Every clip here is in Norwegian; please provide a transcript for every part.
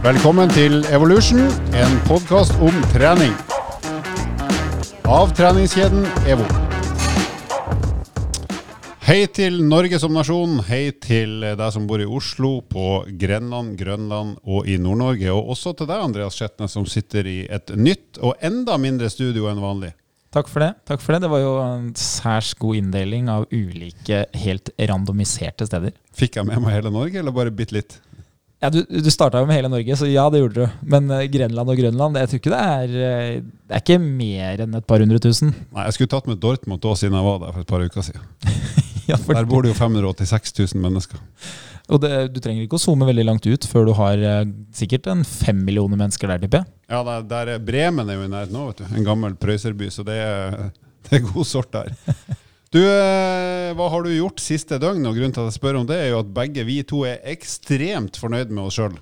Velkommen til Evolution, en podkast om trening. Av treningskjeden EVO. Hei til Norge som nasjon. Hei til deg som bor i Oslo, på Grenland, Grønland og i Nord-Norge. Og også til deg, Andreas Skjetne, som sitter i et nytt og enda mindre studio enn vanlig. Takk for det. takk for Det Det var jo en særs god inndeling av ulike helt randomiserte steder. Fikk jeg med meg hele Norge, eller bare bitte litt? Ja, Du, du starta jo med hele Norge, så ja, det gjorde du. Men uh, Grenland og Grønland, jeg tror ikke det er uh, Det er ikke mer enn et par hundre tusen. Nei, jeg skulle tatt med Dortmund òg, siden jeg var der for et par uker siden. ja, Der bor det jo 586 000 mennesker. Og det, du trenger ikke å zoome veldig langt ut før du har uh, sikkert en fem millioner mennesker der, tipper jeg. Ja, der, der er Bremen er jo i nærheten nå, vet du. En gammel prøyserby, så det er, det er god sort der. Du, eh, hva har du gjort siste døgn? Og grunnen til at jeg spør om det, er jo at begge vi to er ekstremt fornøyd med oss sjøl.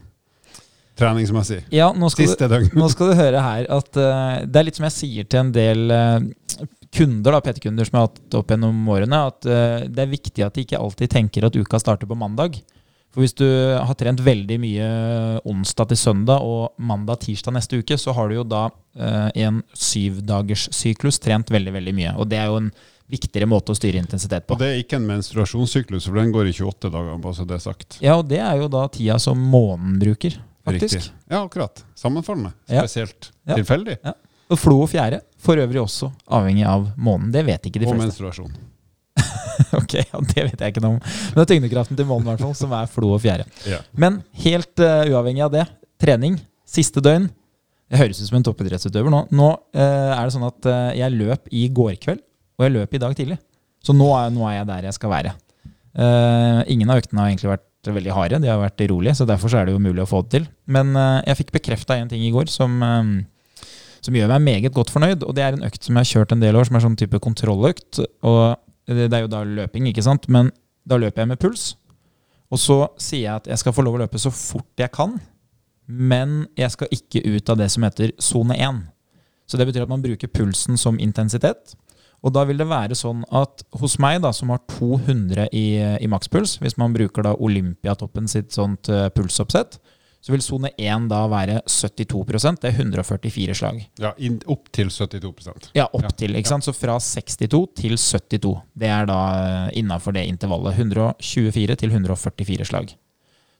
Treningsmessig. Ja, nå skal, Siste du, døgn. nå skal du høre her at uh, det er litt som jeg sier til en del uh, kunder, da, PT-kunder som jeg har hatt opp gjennom årene, at uh, det er viktig at de ikke alltid tenker at uka starter på mandag. For hvis du har trent veldig mye onsdag til søndag og mandag-tirsdag neste uke, så har du jo da en syvdagerssyklus trent veldig, veldig mye. Og det er jo en viktigere måte å styre intensitet på. Og det er ikke en menstruasjonssyklus, for den går i 28 dager, bare så det er sagt. Ja, og det er jo da tida som månen bruker, faktisk. Riktig. Ja, akkurat. Sammenfallende. Spesielt Ja. tilfeldig. Ja. Og flo og fjære, for øvrig også avhengig av månen. Det vet ikke de Og fleste. menstruasjon. ok, ja, Det vet jeg ikke noe om. Men det er tyngdekraften til månen, i hvert fall, som er flo og fjære. Ja. Men helt uh, uavhengig av det, trening, siste døgn Det høres ut som en toppidrettsutøver nå. Nå uh, er det sånn at uh, jeg løp i går kveld, og jeg løp i dag tidlig. Så nå er, nå er jeg der jeg skal være. Uh, ingen av øktene har egentlig vært veldig harde, de har vært rolige, så derfor så er det jo mulig å få det til. Men uh, jeg fikk bekrefta en ting i går som, eh, som gjør meg meget godt fornøyd, og det er en økt som jeg har kjørt en del år, som er sånn type kontrolløkt. Og det det er jo da løping, ikke sant, men da løper jeg med puls. Og så sier jeg at jeg skal få lov å løpe så fort jeg kan, men jeg skal ikke ut av det som heter sone 1. Så det betyr at man bruker pulsen som intensitet. Og da vil det være sånn at hos meg, da, som har 200 i, i makspuls, hvis man bruker da Olympiatoppen sitt sånt uh, pulsoppsett, så vil sone 1 da være 72% Det er 144 slag. Ja, inn, opp til 72 Ja, opp Ja, til, ikke sant? Så fra 62 til 72. Det er da innafor det intervallet. 124 til 144 slag.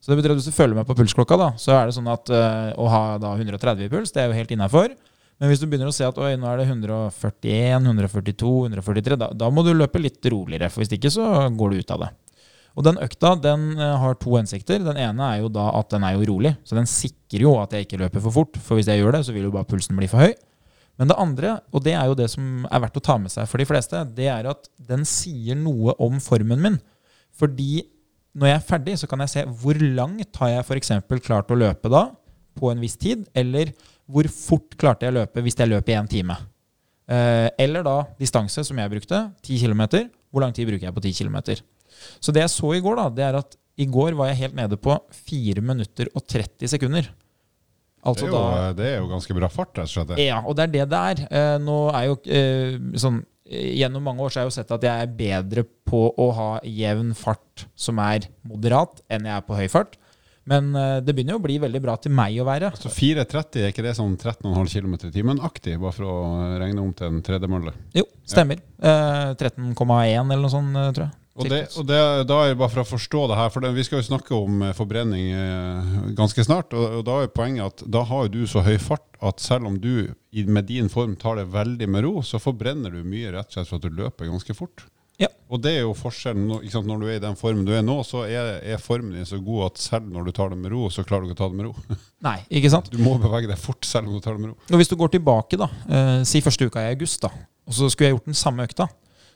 Så det betyr at hvis du følger med på pulsklokka, da, så er det sånn at uh, å ha da 130 i puls, det er jo helt innafor. Men hvis du begynner å se at nå er det 141, 142, 143, da, da må du løpe litt roligere. For hvis ikke så går du ut av det. Og den økta den eh, har to hensikter. Den ene er jo da at den er jo rolig. Så den sikrer jo at jeg ikke løper for fort. For hvis jeg gjør det, så vil jo bare pulsen bli for høy. Men det andre, og det er jo det som er verdt å ta med seg for de fleste, det er at den sier noe om formen min. Fordi når jeg er ferdig, så kan jeg se hvor langt har jeg f.eks. klart å løpe da, på en viss tid, eller hvor fort klarte jeg å løpe hvis jeg løp i én time. Eh, eller da distanse, som jeg brukte, 10 km. Hvor lang tid bruker jeg på 10 km? Så det jeg så i går, da, det er at i går var jeg helt nede på 4 minutter og 30 sekunder. Det Altså er, jo, da det er jo ganske bra fart, rett og slett. ja, og det er det det er. Eh, nå er jo eh, sånn eh, Gjennom mange år så har jeg jo sett at jeg er bedre på å ha jevn fart som er moderat, enn jeg er på høy fart. Men eh, det begynner jo å bli veldig bra til meg å være. Så 4,30 er ikke det sånn 13,5 km i timen aktig, bare for å regne om til en tredemølle? Jo, stemmer. Eh, 13,1 eller noe sånt, eh, tror jeg. Og, det, og det, da er det bare for å forstå det her, for det, vi skal jo snakke om eh, forbrenning eh, ganske snart. Og, og da er poenget at da har du så høy fart at selv om du med din form tar det veldig med ro, så forbrenner du mye rett og slett for at du løper ganske fort. Ja. Og det er jo forskjellen når du er i den formen du er nå, så er, er formen din så god at selv når du tar det med ro, så klarer du ikke å ta det med ro. Nei, ikke sant? Du må bevege deg fort selv om du tar det med ro. Og hvis du går tilbake, da, eh, si første uka i august, da, og så skulle jeg gjort den samme økta,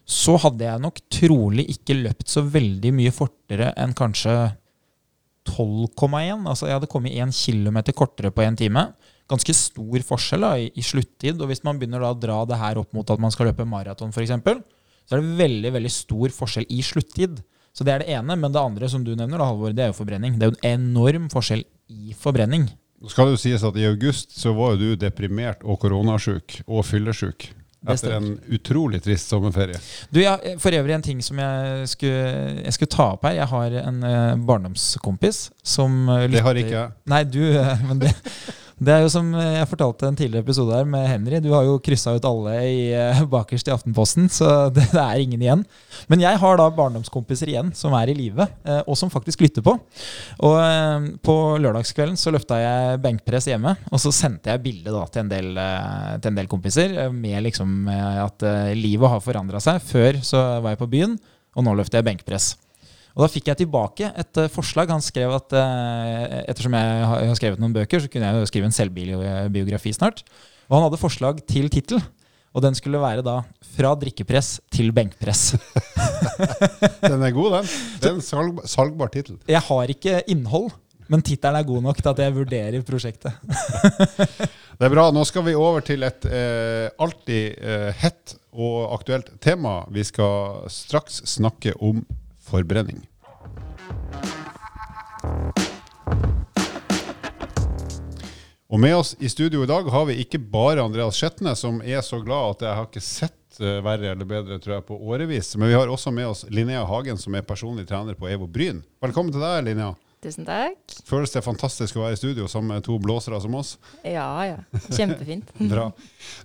så hadde jeg nok trolig ikke løpt så veldig mye fortere enn kanskje 12,1. Altså jeg hadde kommet 1 km kortere på én time. Ganske stor forskjell da, i, i sluttid. Og hvis man begynner da å dra det her opp mot at man skal løpe maraton f.eks., så er det veldig veldig stor forskjell i sluttid. Så det er det ene. Men det andre som du nevner, da, Halvor, det er jo forbrenning. Det er jo en enorm forskjell i forbrenning. Nå skal det jo sies at i august så var jo du deprimert og koronasjuk og fyllesyk. Etter en utrolig trist sommerferie. Du, ja, For øvrig en ting som jeg skulle, jeg skulle ta opp her. Jeg har en eh, barndomskompis som lytter Det har ikke jeg. Nei, du, eh, men det, det er jo som jeg fortalte en tidligere episode her med Henry. Du har jo kryssa ut alle i, eh, bakerst i Aftenposten, så det, det er ingen igjen. Men jeg har da barndomskompiser igjen som er i live, eh, og som faktisk lytter på. Og eh, på lørdagskvelden så løfta jeg benkpress hjemme, og så sendte jeg bilde til eh, til en del kompiser eh, med liksom eh, at eh, livet har forandra seg. Før så var jeg på byen, og nå løfter jeg benkpress. Og da fikk jeg tilbake et eh, forslag. Han skrev at eh, ettersom jeg har jeg har skrevet noen bøker, så kunne jeg jo skrive en selvbiografi snart. Og han hadde forslag til tittel. Og den skulle være da 'Fra drikkepress til benkpress'. Den er god, den. Det er en salg, salgbar tittel. Jeg har ikke innhold, men tittelen er god nok til at jeg vurderer prosjektet. Det er bra. Nå skal vi over til et eh, alltid eh, hett og aktuelt tema. Vi skal straks snakke om forbrenning. Og med oss i studio i dag har vi ikke bare Andreas Skjetne, som er så glad at jeg har ikke sett eh, verre eller bedre tror jeg, på årevis. Men vi har også med oss Linnea Hagen, som er personlig trener på Evo Bryn. Velkommen til deg, Linnea. Tusen takk. Føles det fantastisk å være i studio sammen med to blåsere som oss? Ja, ja. Kjempefint. Bra.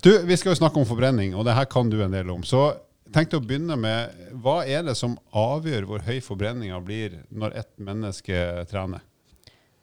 Du, vi skal jo snakke om forbrenning, og det her kan du en del om. Så jeg tenkte å begynne med, hva er det som avgjør hvor høy forbrenninga blir når et menneske trener?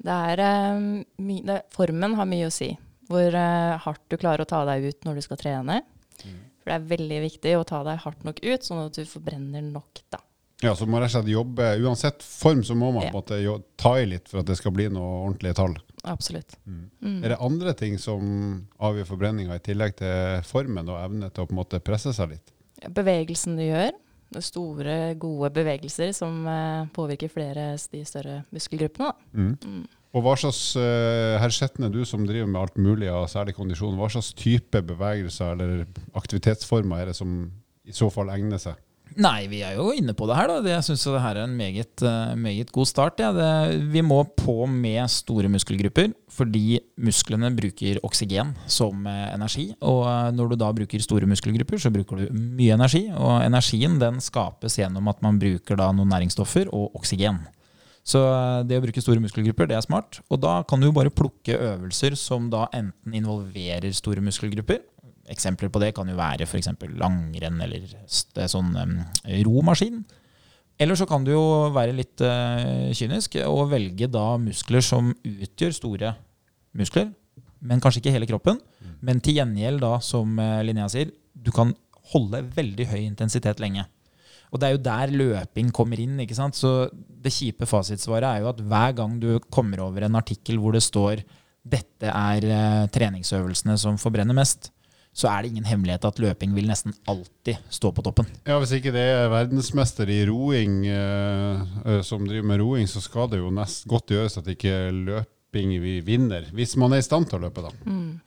Det er, eh, det, formen har mye å si. Hvor eh, hardt du klarer å ta deg ut når du skal trene. For det er veldig viktig å ta deg hardt nok ut, sånn at du forbrenner nok, da. Ja, så må rett og slett jobbe, Uansett form så må man Ja. måtte ta i litt for at det skal bli noe ordentlige tall. Absolutt. Er det andre ting som avgjør forbrenninga, i tillegg til formen og evne til å på en måte presse seg litt? Bevegelsen du gjør, store, gode bevegelser som eh, påvirker flere de større muskelgruppene. Da. Mm. Og hva slags uh, Herr Skjetne, du som driver med alt mulig av særlig kondisjon, hva slags type bevegelser eller aktivitetsformer er det som i så fall egner seg? Nei, vi er jo inne på det her. da. Jeg syns det her er en meget, eh, meget god start. Ja. Det, vi må på med store muskelgrupper, fordi musklene bruker oksygen som eh, energi. Og eh, når du da bruker store muskelgrupper, så bruker du mye energi. Og energien den skapes gjennom at man bruker da noen næringsstoffer og oksygen. Så det å bruke store muskelgrupper, det er smart. Og da kan du jo bare plukke øvelser som da enten involverer store muskelgrupper. Eksempler på det kan jo være f.eks. langrenn eller sånn romaskin. Eller så kan du jo være litt eh, kynisk og velge da muskler som utgjør store muskler, men kanskje ikke hele kroppen. Men til gjengjeld, da, som eh, Linnea sier, du kan holde veldig høy intensitet lenge. Og det er jo der løping kommer inn. ikke sant? Så det kjipe fasitsvaret er jo at hver gang du kommer over en artikkel hvor det står dette er eh, treningsøvelsene som forbrenner mest, så er det ingen hemmelighet at løping vil nesten alltid stå på toppen. Ja, Hvis ikke det er verdensmester i roing eh, eh, som driver med roing, så skal det jo nest godt gjøres at ikke løping vi vinner. Hvis man er i stand til å løpe, da.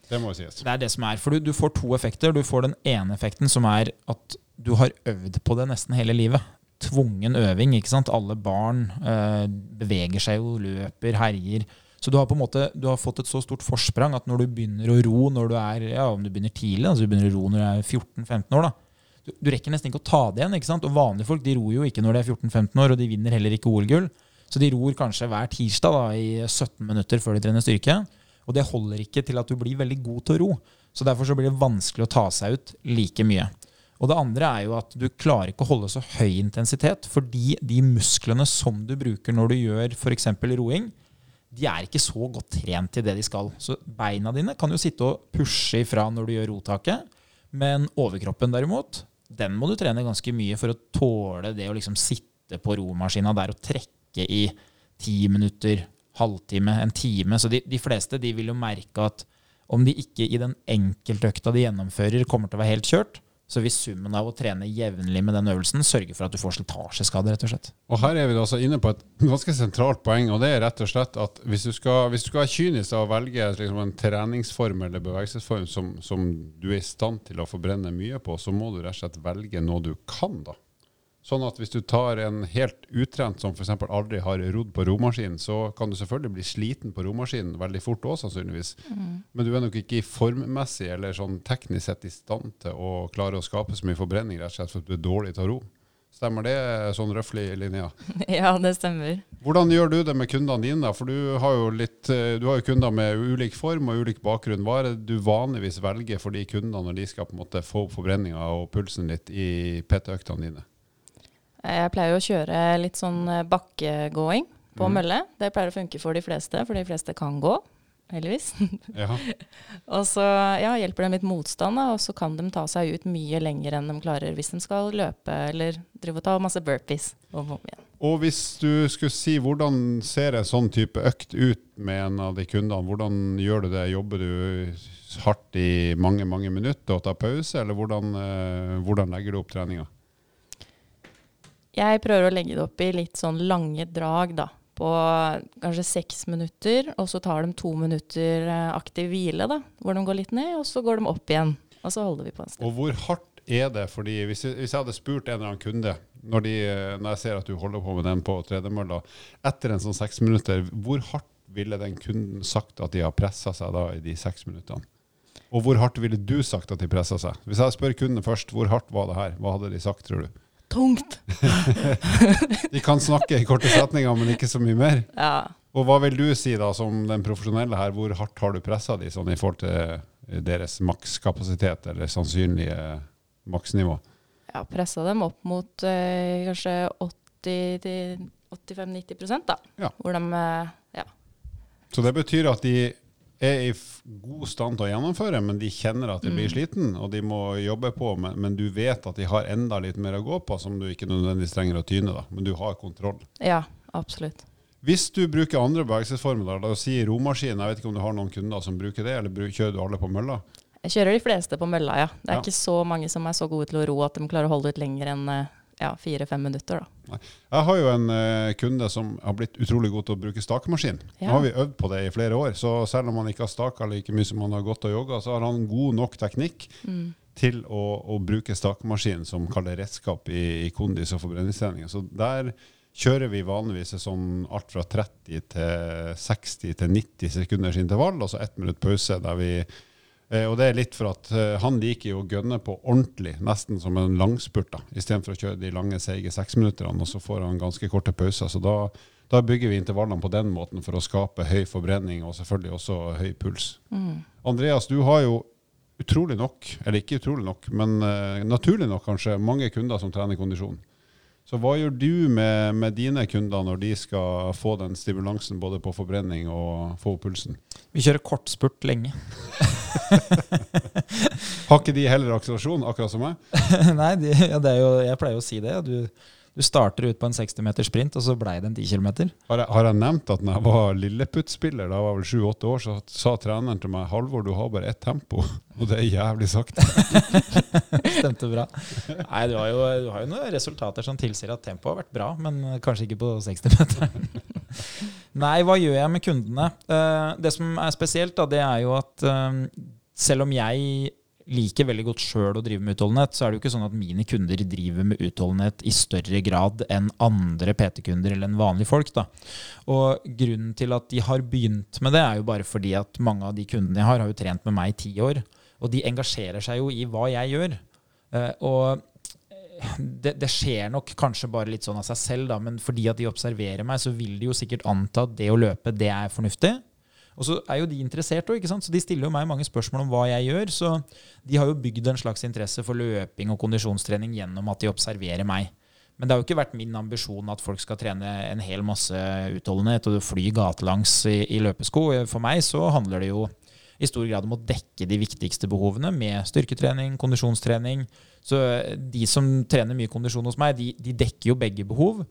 Det må jo sies. Det er det som er, for du, du får to effekter. Du får den ene effekten som er at du har øvd på det nesten hele livet. Tvungen øving. ikke sant? Alle barn eh, beveger seg jo, løper, herjer. Så du har på en måte du har fått et så stort forsprang at når du begynner å ro når du er, ja, om du begynner tidlig, altså du begynner å ro når du er 14-15 år, da, du, du rekker nesten ikke å ta det igjen. ikke sant? Og vanlige folk de ror jo ikke når de er 14-15 år, og de vinner heller ikke OL-gull. Så de ror kanskje hver tirsdag da, i 17 minutter før de trener styrke. Og det holder ikke til at du blir veldig god til å ro. Så derfor så blir det vanskelig å ta seg ut like mye. Og det andre er jo at du klarer ikke å holde så høy intensitet, fordi de musklene som du bruker når du gjør f.eks. roing, de er ikke så godt trent til det de skal. Så beina dine kan jo sitte og pushe ifra når du gjør rotaket, men overkroppen derimot, den må du trene ganske mye for å tåle det å liksom sitte på romaskina der og trekke i ti minutter, halvtime, en time. Så de, de fleste de vil jo merke at om de ikke i den enkeltøkta de gjennomfører, kommer til å være helt kjørt, så hvis summen av å trene jevnlig med den øvelsen sørger for at du får slitasjeskade, rett og slett. Og her er vi da altså inne på et ganske sentralt poeng, og det er rett og slett at hvis du skal, hvis du skal være kynisk og velge liksom en treningsform eller bevegelsesform som, som du er i stand til å forbrenne mye på, så må du rett og slett velge noe du kan, da. Sånn at hvis du tar en helt utrent som f.eks. aldri har rodd på romaskin, så kan du selvfølgelig bli sliten på romaskinen veldig fort òg, sannsynligvis. Men du er nok ikke i formmessig eller sånn teknisk sett i stand til å klare å skape så mye forbrenning rett og slett for at du er dårlig til å ro. Stemmer det sånn røftlig, Linnea? Ja, det stemmer. Hvordan gjør du det med kundene dine? da? For du har jo litt, eh, du har jo kunder med ulik form og ulik bakgrunn. Hva er det du vanligvis velger for de kundene når de skal på en måte få opp forbrenninga og pulsen litt i PT-øktene dine? Jeg pleier jo å kjøre litt sånn eh, bakkegåing på mm. mølle. Det pleier å funke for de fleste, for de fleste kan gå, heldigvis. Ja. og så ja, hjelper det med litt motstand, da, og så kan de ta seg ut mye lenger enn de klarer hvis de skal løpe eller drive og ta masse burpees. og. Og hvis du skulle si hvordan ser en sånn type økt ut med en av de kundene, hvordan gjør du det? Jobber du hardt i mange mange minutter og tar pause, eller hvordan, eh, hvordan legger du opp treninga? Jeg prøver å legge det opp i litt sånn lange drag, da. På kanskje seks minutter, og så tar de to minutter eh, aktiv hvile, da. Hvor de går litt ned, og så går de opp igjen. Og så holder vi på en stund. Og hvor hardt er det? Fordi hvis jeg, hvis jeg hadde spurt en eller annen kunde, når, de, når jeg ser at du holder på med den på tredemølla, etter en sånn seks minutter, hvor hardt ville den kunden sagt at de har pressa seg da i de seks minuttene? Og hvor hardt ville du sagt at de pressa seg? Hvis jeg spør kunden først, hvor hardt var det her? Hva hadde de sagt, tror du? Tungt! De kan snakke i korte setninger, men ikke så mye mer. Ja. Og hva vil du si da, som den profesjonelle her, hvor hardt har du pressa de sånn i forhold til eh, deres makskapasitet eller sannsynlige maksnivå? ja pressa dem opp mot eh, kanskje 80-85-90 da. Ja. Hvor de eh, ja. Så det betyr at de er i god stand til å gjennomføre, men de kjenner at de blir sliten, og de må jobbe på, men, men du vet at de har enda litt mer å gå på, som du ikke nødvendigvis trenger å tyne, da. Men du har kontroll. ja, absolutt. Hvis du bruker andre bevegelsesformer, la oss si romaskin, jeg vet ikke om du har noen kunder som bruker det, eller kjører du alle på mølla? Jeg kjører de fleste på mølla, ja. Det er Ja. ikke så mange som er så gode til å ro at de klarer å holde ut lenger enn eh, ja, fire-fem minutter. da. Jeg har jo en uh, kunde som har blitt utrolig god til å bruke stakemaskin. Nå har vi øvd på det i flere år, så selv om han ikke har staka like mye som han har gått og jogga, så har han god nok teknikk Mm. til å, å bruke stakemaskin som kaller redskap i, i kondis- og forbrenningstrening. Så der kjører vi vanligvis sånn alt fra 30 til 60 til 90 sekunders intervall, altså så ett minutt pause der vi og det er litt for at eh, han liker jo å gønne på ordentlig, nesten som en langspurt, da, istedenfor å kjøre de lange, seige seksminutterne, og så får han ganske korte pauser. Så da, da bygger vi intervallene på den måten for å skape høy forbrenning og selvfølgelig også høy puls. Mm. Andreas, du har jo utrolig nok, eller ikke utrolig nok, men uh, naturlig nok kanskje, mange kunder som trener kondisjon. Så hva gjør du med, med dine kunder når de skal få den stimulansen både på forbrenning og få opp pulsen? Vi kjører kortspurt lenge. Har ikke de heller akselerasjon, akkurat som meg? Nei, de, ja, det jo, jeg pleier å si det. Du, du starter ut på en 60 meters sprint, og så blei det en 10 km. Har har jeg nevnt at når jeg var lilleputtspiller, da jeg var vel sju-åtte år, så sa treneren til meg Halvor, du har bare ett tempo. Og det er jævlig sakte. Stemte bra. Nei, du har, jo, du har jo noen resultater som tilsier at tempoet har vært bra, men kanskje ikke på 60 meter. Nei, hva gjør jeg med kundene? Eh, det som er spesielt, da, det er jo at eh, selv om jeg liker veldig godt sjøl å drive med utholdenhet, så er det jo ikke sånn at mine kunder driver med utholdenhet i større grad enn andre PT-kunder eller enn vanlige folk. Da. Og grunnen til at de har begynt med det, er jo bare fordi at mange av de kundene jeg har, har jo trent med meg i ti år. Og de engasjerer seg jo i hva jeg gjør. Eh, og eh, det, det skjer nok kanskje bare litt sånn av seg selv, da, men fordi at de observerer meg, så vil de jo sikkert anta at det å løpe, det er fornuftig. Og så er jo de interessert òg, så de stiller jo meg mange spørsmål om hva jeg gjør. Så de har jo bygd en slags interesse for løping og kondisjonstrening gjennom at de observerer meg. Men det har jo ikke vært min ambisjon at folk skal trene en hel masse utholdenhet og fly gatelangs i, i løpesko. For meg så handler det jo i stor grad om å dekke de viktigste behovene med styrketrening, kondisjonstrening. Så de som trener mye kondisjon hos meg, de, de dekker jo begge behov.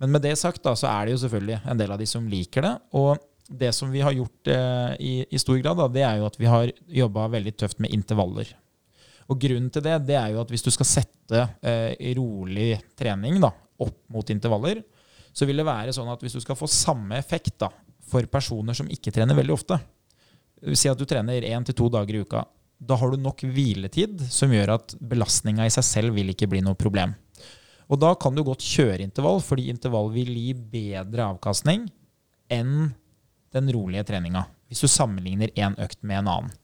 Men med det sagt da, så er det jo selvfølgelig en del av de som liker det. Og det som vi har gjort eh, i, i stor grad, da, det er jo at vi har jobba veldig tøft med intervaller. Og grunnen til det, det er jo at hvis du skal sette eh, rolig trening da, opp mot intervaller, så vil det være sånn at hvis du skal få samme effekt da, for personer som ikke trener veldig ofte, si at du trener én til to dager i uka, da har du nok hviletid som gjør at belastninga i seg selv vil ikke bli noe problem. Og da kan du godt kjøre intervall, fordi intervall vil gi bedre avkastning enn den rolige treninga. Hvis du sammenligner én økt med en annen.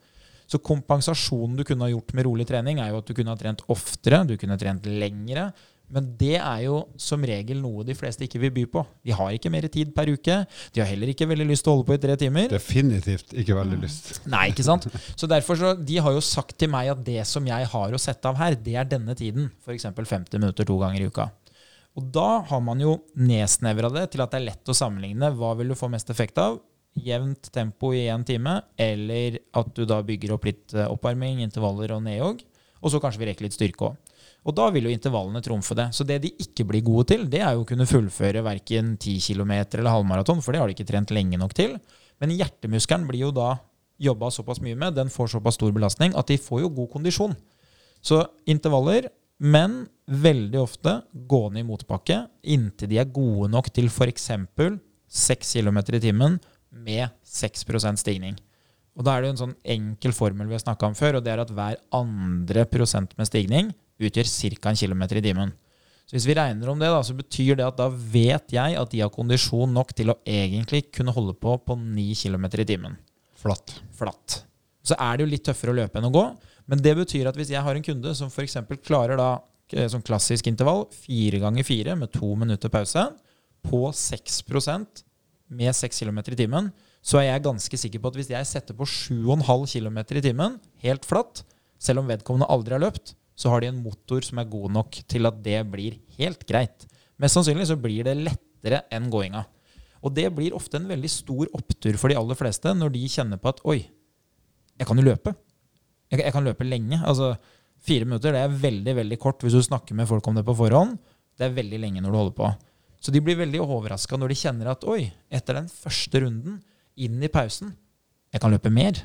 Så kompensasjonen du kunne ha gjort med rolig trening, er jo at du kunne ha trent oftere, du kunne ha trent lengre. Men det er jo som regel noe de fleste ikke vil by på. De har ikke mer tid per uke. De har heller ikke veldig lyst til å holde på i tre timer. Definitivt ikke veldig lyst. Nei, ikke sant? Så derfor så, De har jo sagt til meg at det som jeg har å sette av her, det er denne tiden. F.eks. 50 minutter to ganger i uka. Og da har man jo nedsnevra det til at det er lett å sammenligne. Hva vil du få mest effekt av? Jevnt tempo i én time, eller at du da bygger opp litt eh, oppvarming, intervaller og nedjogg. Og så kanskje vi rekker litt styrke òg. Og da vil jo intervallene trumfe det. Så det de ikke blir gode til, det er jo å kunne fullføre verken 10 km eller halvmaraton, for det har de ikke trent lenge nok til. Men hjertemuskelen blir jo da jobba såpass mye med, den får såpass stor belastning, at de får jo god kondisjon. Så intervaller, men veldig ofte gående i motbakke inntil de er gode nok til f.eks. 6 km i timen med 6% stigning. Og Da er det jo en sånn enkel formel vi har snakka om før, og det er at hver andre prosent med stigning utgjør ca. en km i timen. Så Hvis vi regner om det, da, så betyr det at da vet jeg at de har kondisjon nok til å egentlig kunne holde på på 9 km i timen. Flatt. Flatt. Så er det jo litt tøffere å løpe enn å gå. Men det betyr at hvis jeg har en kunde som f.eks. klarer da eh, som klassisk intervall fire ganger fire med to minutter pause på 6 med 6 km i timen, så er jeg ganske sikker på at hvis jeg setter på 7,5 km i timen, helt flatt, selv om vedkommende aldri har løpt, så har de en motor som er god nok til at det blir helt greit. Mest sannsynlig så blir det lettere enn gåinga. Og det blir ofte en veldig stor opptur for de aller fleste når de kjenner på at oi, jeg kan jo løpe. Jeg, jeg kan løpe lenge. Altså, Fire minutter det er veldig veldig kort hvis du snakker med folk om det på forhånd. Det er veldig lenge når du holder på. Så de blir veldig overraska når de kjenner at oi, etter den første runden, inn i pausen, jeg kan løpe mer.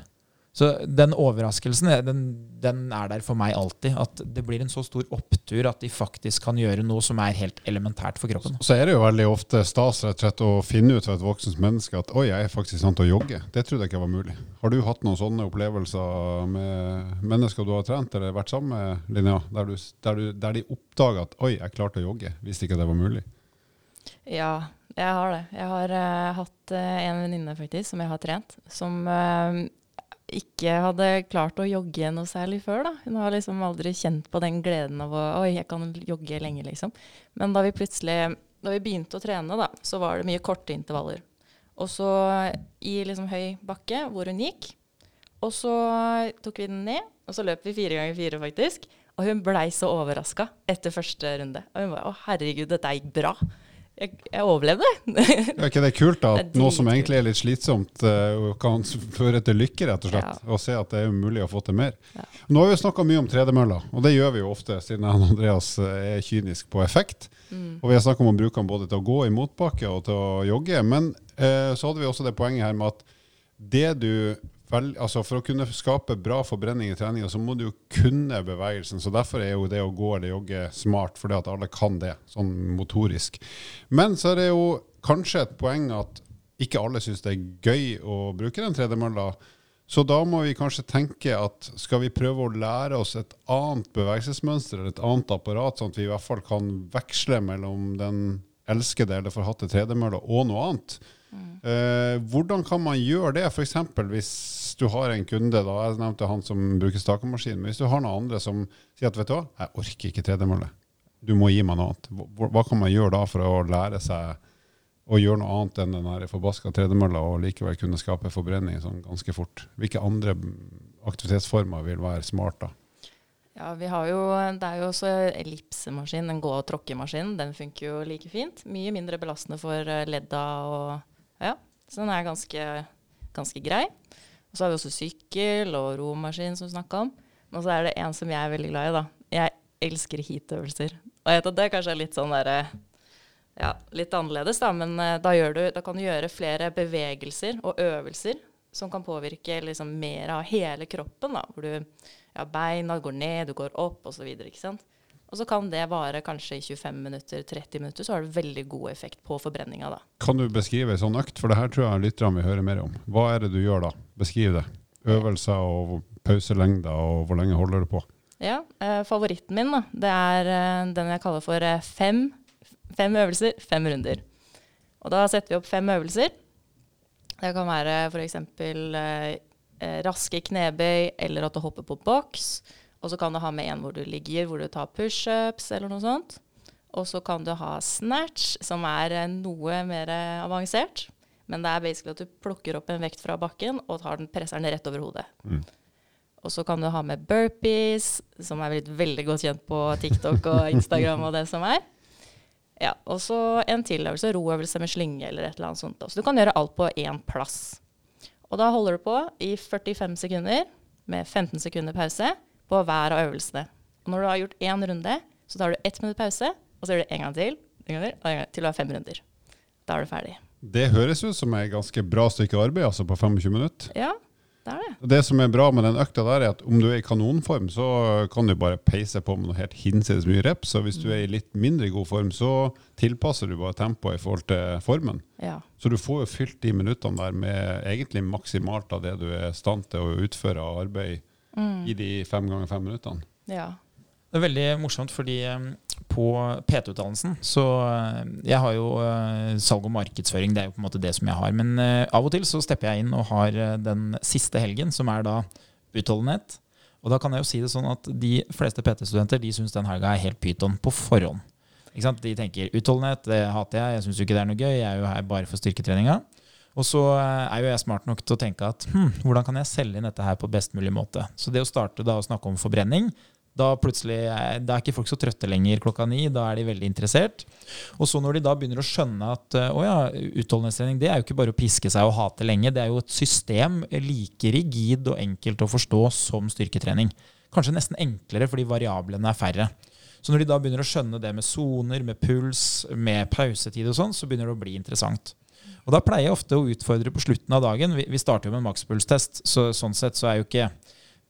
Så den overraskelsen den, den, er der for meg alltid. At det blir en så stor opptur at de faktisk kan gjøre noe som er helt elementært for kroppen. Så er det jo veldig ofte stas rett og slett å finne ut av et voksent menneske at oi, jeg er faktisk i stand til å jogge. Det trodde jeg ikke var mulig. Har du hatt noen sånne opplevelser med mennesker du har trent eller vært sammen med, Linnea, der, du, der, du, der de oppdaga at oi, jeg klarte å jogge. Visste ikke det var mulig. Ja, jeg har det. Jeg har uh, hatt uh, en venninne faktisk som jeg har trent, som uh, ikke hadde klart å jogge noe særlig før. da. Hun har liksom aldri kjent på den gleden av å Oi, jeg kan jogge lenge, liksom. Men da vi plutselig da vi begynte å trene, da, så var det mye korte intervaller. Og så i liksom høy bakke, hvor hun gikk. Og så tok vi den ned, og så løp vi fire ganger fire, faktisk. Og hun blei så overraska etter første runde. Og hun bare Å, herregud, dette gikk bra jeg, jeg overlevde. er ikke det kult da, at noe som egentlig er litt slitsomt, uh, kan føre til lykke, rett og slett? Ja. Og se at det er mulig å få til mer. Ja. Nå har vi snakka mye om tredemøller, og det gjør vi jo ofte, siden Andreas eh, er kynisk på effekt. Mm. Og vi har snakka om å bruke den både til å gå i motbakke og til å jogge. Men eh, så hadde vi også det poenget her med at det du vel, altså For å kunne skape bra forbrenning i treninga, så må du jo kunne bevegelsen. så Derfor er jo det å gå eller jogge smart, fordi at alle kan det, sånn motorisk. Men så er det jo kanskje et poeng at ikke alle syns det er gøy å bruke den tredemølla. Så da må vi kanskje tenke at skal vi prøve å lære oss et annet bevegelsesmønster eller et annet apparat, sånn at vi i hvert fall kan veksle mellom den elskede eller forhatte tredemølla og noe annet. Mm. Eh, hvordan kan man gjøre det, f.eks. hvis du har en kunde, da, jeg nevnte han som bruker stakemaskin, men hvis du har noen andre som sier at vet du hva, jeg orker ikke tredemølle, du må gi meg noe annet. Hva, hva, kan man gjøre da for å lære seg å gjøre noe annet enn den forbaska tredemølla, og likevel kunne skape forbrenning sånn ganske fort? Hvilke andre aktivitetsformer vil være smart da? Ja, vi har jo, Det er jo også ellipsemaskin, en gå- og tråkkemaskin. Den funker jo like fint. Mye mindre belastende for eh, ledda og Ja, så den er ganske, ganske grei. Og så har vi også sykkel og romaskin som vi snakka om. Men så er det en som jeg er veldig glad i, da. Jeg elsker heatøvelser. Og jeg vet at det kanskje er litt sånn derre ja, litt annerledes, da, men uh, da, du, da, kan du gjøre flere bevegelser og øvelser som kan påvirke liksom, mer av hele kroppen. Da, hvor du, ja, beina går ned, du går opp osv. Og så kan det vare kanskje i 25 minutter, 30 minutter, så har det veldig god effekt på forbrenninga da. Kan du beskrive en sånn økt, for det her tror jeg lytterne vil høre mer om. Hva er det du gjør da? Beskriv det. Øvelser og pauselengder, og hvor lenge holder du på? Ja, eh, favoritten min da, det er eh, den jeg kaller for eh, fem, fem øvelser, fem runder. Og da setter vi opp fem øvelser. Det kan være f.eks. Eh, eh, raske knebøy eller at du hopper på boks. Og så kan du ha med en hvor du ligger, hvor du tar pushups eller noe sånt. Og så kan du ha snatch, som er eh, noe mer eh, avansert. Men det er basically at du plukker opp en vekt fra bakken og tar den, presser den rett over hodet. Mm. Og så kan du ha med burpees, som er blitt veldig godt kjent på TikTok og Instagram og det som er. Ja, Og så en tiløvelse, roøvelse med slynge eller et eller annet sånt. Så du kan gjøre alt på én plass. Og da holder du på i 45 sekunder med 15 sekunder pause på hver av øvelsene. Og når du har gjort én runde, så tar du ett minutt pause, og så gjør du en gang til, en gang til, og en gang til du har fem runder. Da er du ferdig. Det høres ut som et ganske bra stykke arbeid, altså på 25 minutter. Ja, det er det. Det som er bra med den økta der, er at om du er i kanonform, så kan du bare peise på med noe helt hinsides mye reps. Og hvis du er i litt mindre god form, så tilpasser du bare tempoet i forhold til formen. Ja. Så du får jo fylt de minuttene der med egentlig maksimalt av det du er i stand til å utføre av arbeid i de fem ganger fem minuttene. ja. Det er veldig morsomt, fordi eh, på PT-utdannelsen så eh, Jeg har jo eh, salg og markedsføring, det er jo på en måte det som jeg har. Men av og til så stepper jeg inn og har den siste helgen, som er da utholdenhet. Og da kan jeg jo si det sånn at de fleste PT-studenter de syns den helga er helt pyton på forhånd. Ikke sant? De tenker utholdenhet, det hater jeg, jeg syns jo ikke det er noe gøy, jeg er jo her bare for styrketreninga. Og så eh, er jo jeg smart nok til å tenke at hm, hvordan kan jeg selge inn dette her på best mulig måte. Så det å starte da å snakke om forbrenning, da er, da er ikke folk så trøtte lenger klokka ni. Da er de veldig interessert. Og så når de da begynner å skjønne at eh, å ja, utholdenhetstrening det er jo ikke bare å piske seg og hate lenge. Det er jo et system like rigid og enkelt å forstå som styrketrening. Kanskje nesten enklere fordi variablene er færre. Så når de da begynner å skjønne det med soner, med puls, med pausetid og sånn, så begynner det å bli interessant. Og da pleier jeg ofte å utfordre på slutten av dagen. Vi, vi starter jo med makspulstest, så sånn sett så er jo ikke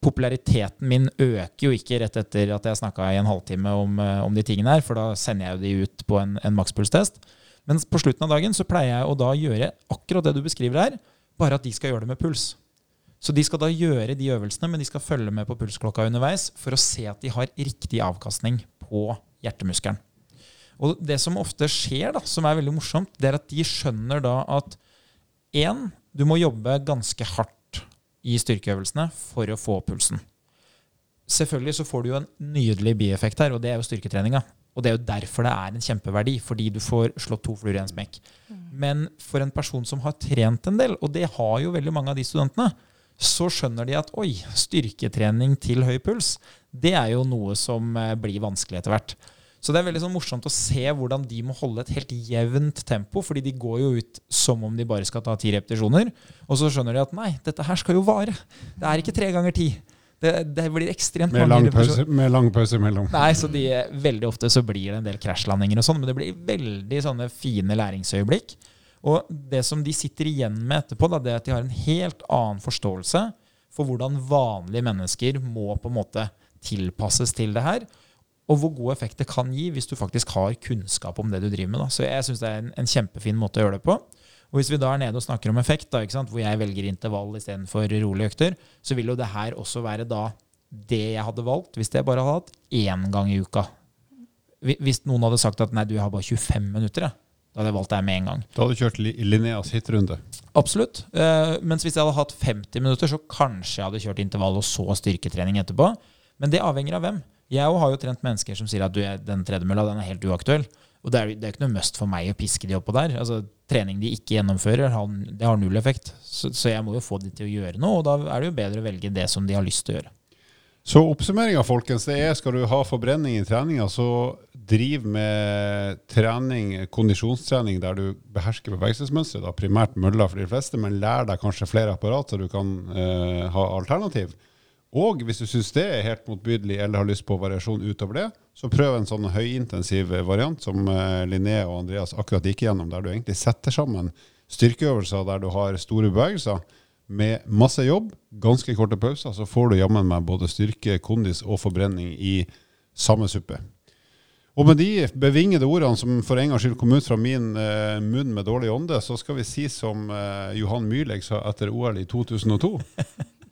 populariteten min øker jo ikke rett etter at jeg snakka i en halvtime om, eh, om de tingene her, for da sender jeg jo de ut på en, en makspulstest. Men på slutten av dagen så pleier jeg å da gjøre akkurat det du beskriver her, bare at de skal gjøre det med puls. Så de skal da gjøre de øvelsene, men de skal følge med på pulsklokka underveis for å se at de har riktig avkastning på hjertemuskelen. Og det som ofte skjer, da, som er veldig morsomt, det er at de skjønner da at én, du må jobbe ganske hardt i styrkeøvelsene for å få pulsen. Selvfølgelig så får du jo en nydelig bieffekt her, og det er jo styrketreninga. Og det er jo derfor det er en kjempeverdi, fordi du får slått to fluer i en smekk. Men for en person som har trent en del, og det har jo veldig mange av de studentene, så skjønner de at oi, styrketrening til høy puls, det er jo noe som eh, blir vanskelig etter hvert. Så det er veldig sånn morsomt å se hvordan de må holde et helt jevnt tempo, fordi de går jo ut som om de bare skal ta ti repetisjoner. Og så skjønner de at nei, dette her skal jo vare. Det er ikke tre ganger ti. Det, det blir ekstremt Med mange lang pause, med lang pause imellom. Nei, så de, veldig ofte så blir det en del krasjlandinger og sånn, men det blir veldig sånne fine læringsøyeblikk. Og det som de sitter igjen med etterpå, da, det er at de har en helt annen forståelse for hvordan vanlige mennesker må på en måte tilpasses til det her, og hvor god effekt det kan gi hvis du faktisk har kunnskap om det du driver med. Da. Så jeg syns det er en, en kjempefin måte å gjøre det på. Og hvis vi da er nede og snakker om effekt, da, hvor jeg velger intervall istedenfor rolige økter, så vil jo det her også være da det jeg hadde valgt hvis jeg bare hadde hatt én gang i uka. Hvis noen hadde sagt at nei, du har bare 25 minutter, ja, da hadde jeg valgt det med en gang. Da hadde du kjørt Li- Linneas hitrunde. Absolutt. Eh, mens hvis jeg hadde hatt 50 minutter, så kanskje jeg hadde kjørt intervall og så styrketrening etterpå. Men det avhenger av hvem. Jeg har jo trent mennesker som sier at du, den tredemølla den er helt uaktuell. Og det er, det er ikke noe must for meg å piske de oppå der. Altså, trening de ikke gjennomfører, det har null effekt. Så, så jeg må jo få de til å gjøre noe, og da er det jo bedre å velge det som de har lyst til å gjøre. Så oppsummeringa, folkens, det er skal du ha forbrenning i treninga, så driv med trening, kondisjonstrening der du behersker bevegelsesmønsteret. Primært mølla for de fleste, men lær deg kanskje flere apparat så du kan eh, ha alternativ. Og hvis du syns det er helt motbydelig eller har lyst på variasjon utover det, så prøv en sånn høyintensiv variant som eh, Linné og Andreas akkurat gikk gjennom, der du egentlig setter sammen styrkeøvelser der du har store bevegelser med masse jobb, ganske korte pauser, så får du jammen meg både styrke, kondis og forbrenning i samme suppe. Og med de bevingede ordene som for en gangs skyld kom ut fra min eh, munn med dårlig ånde, så skal vi si som eh, Johan Myrleg sa etter OL i 2002.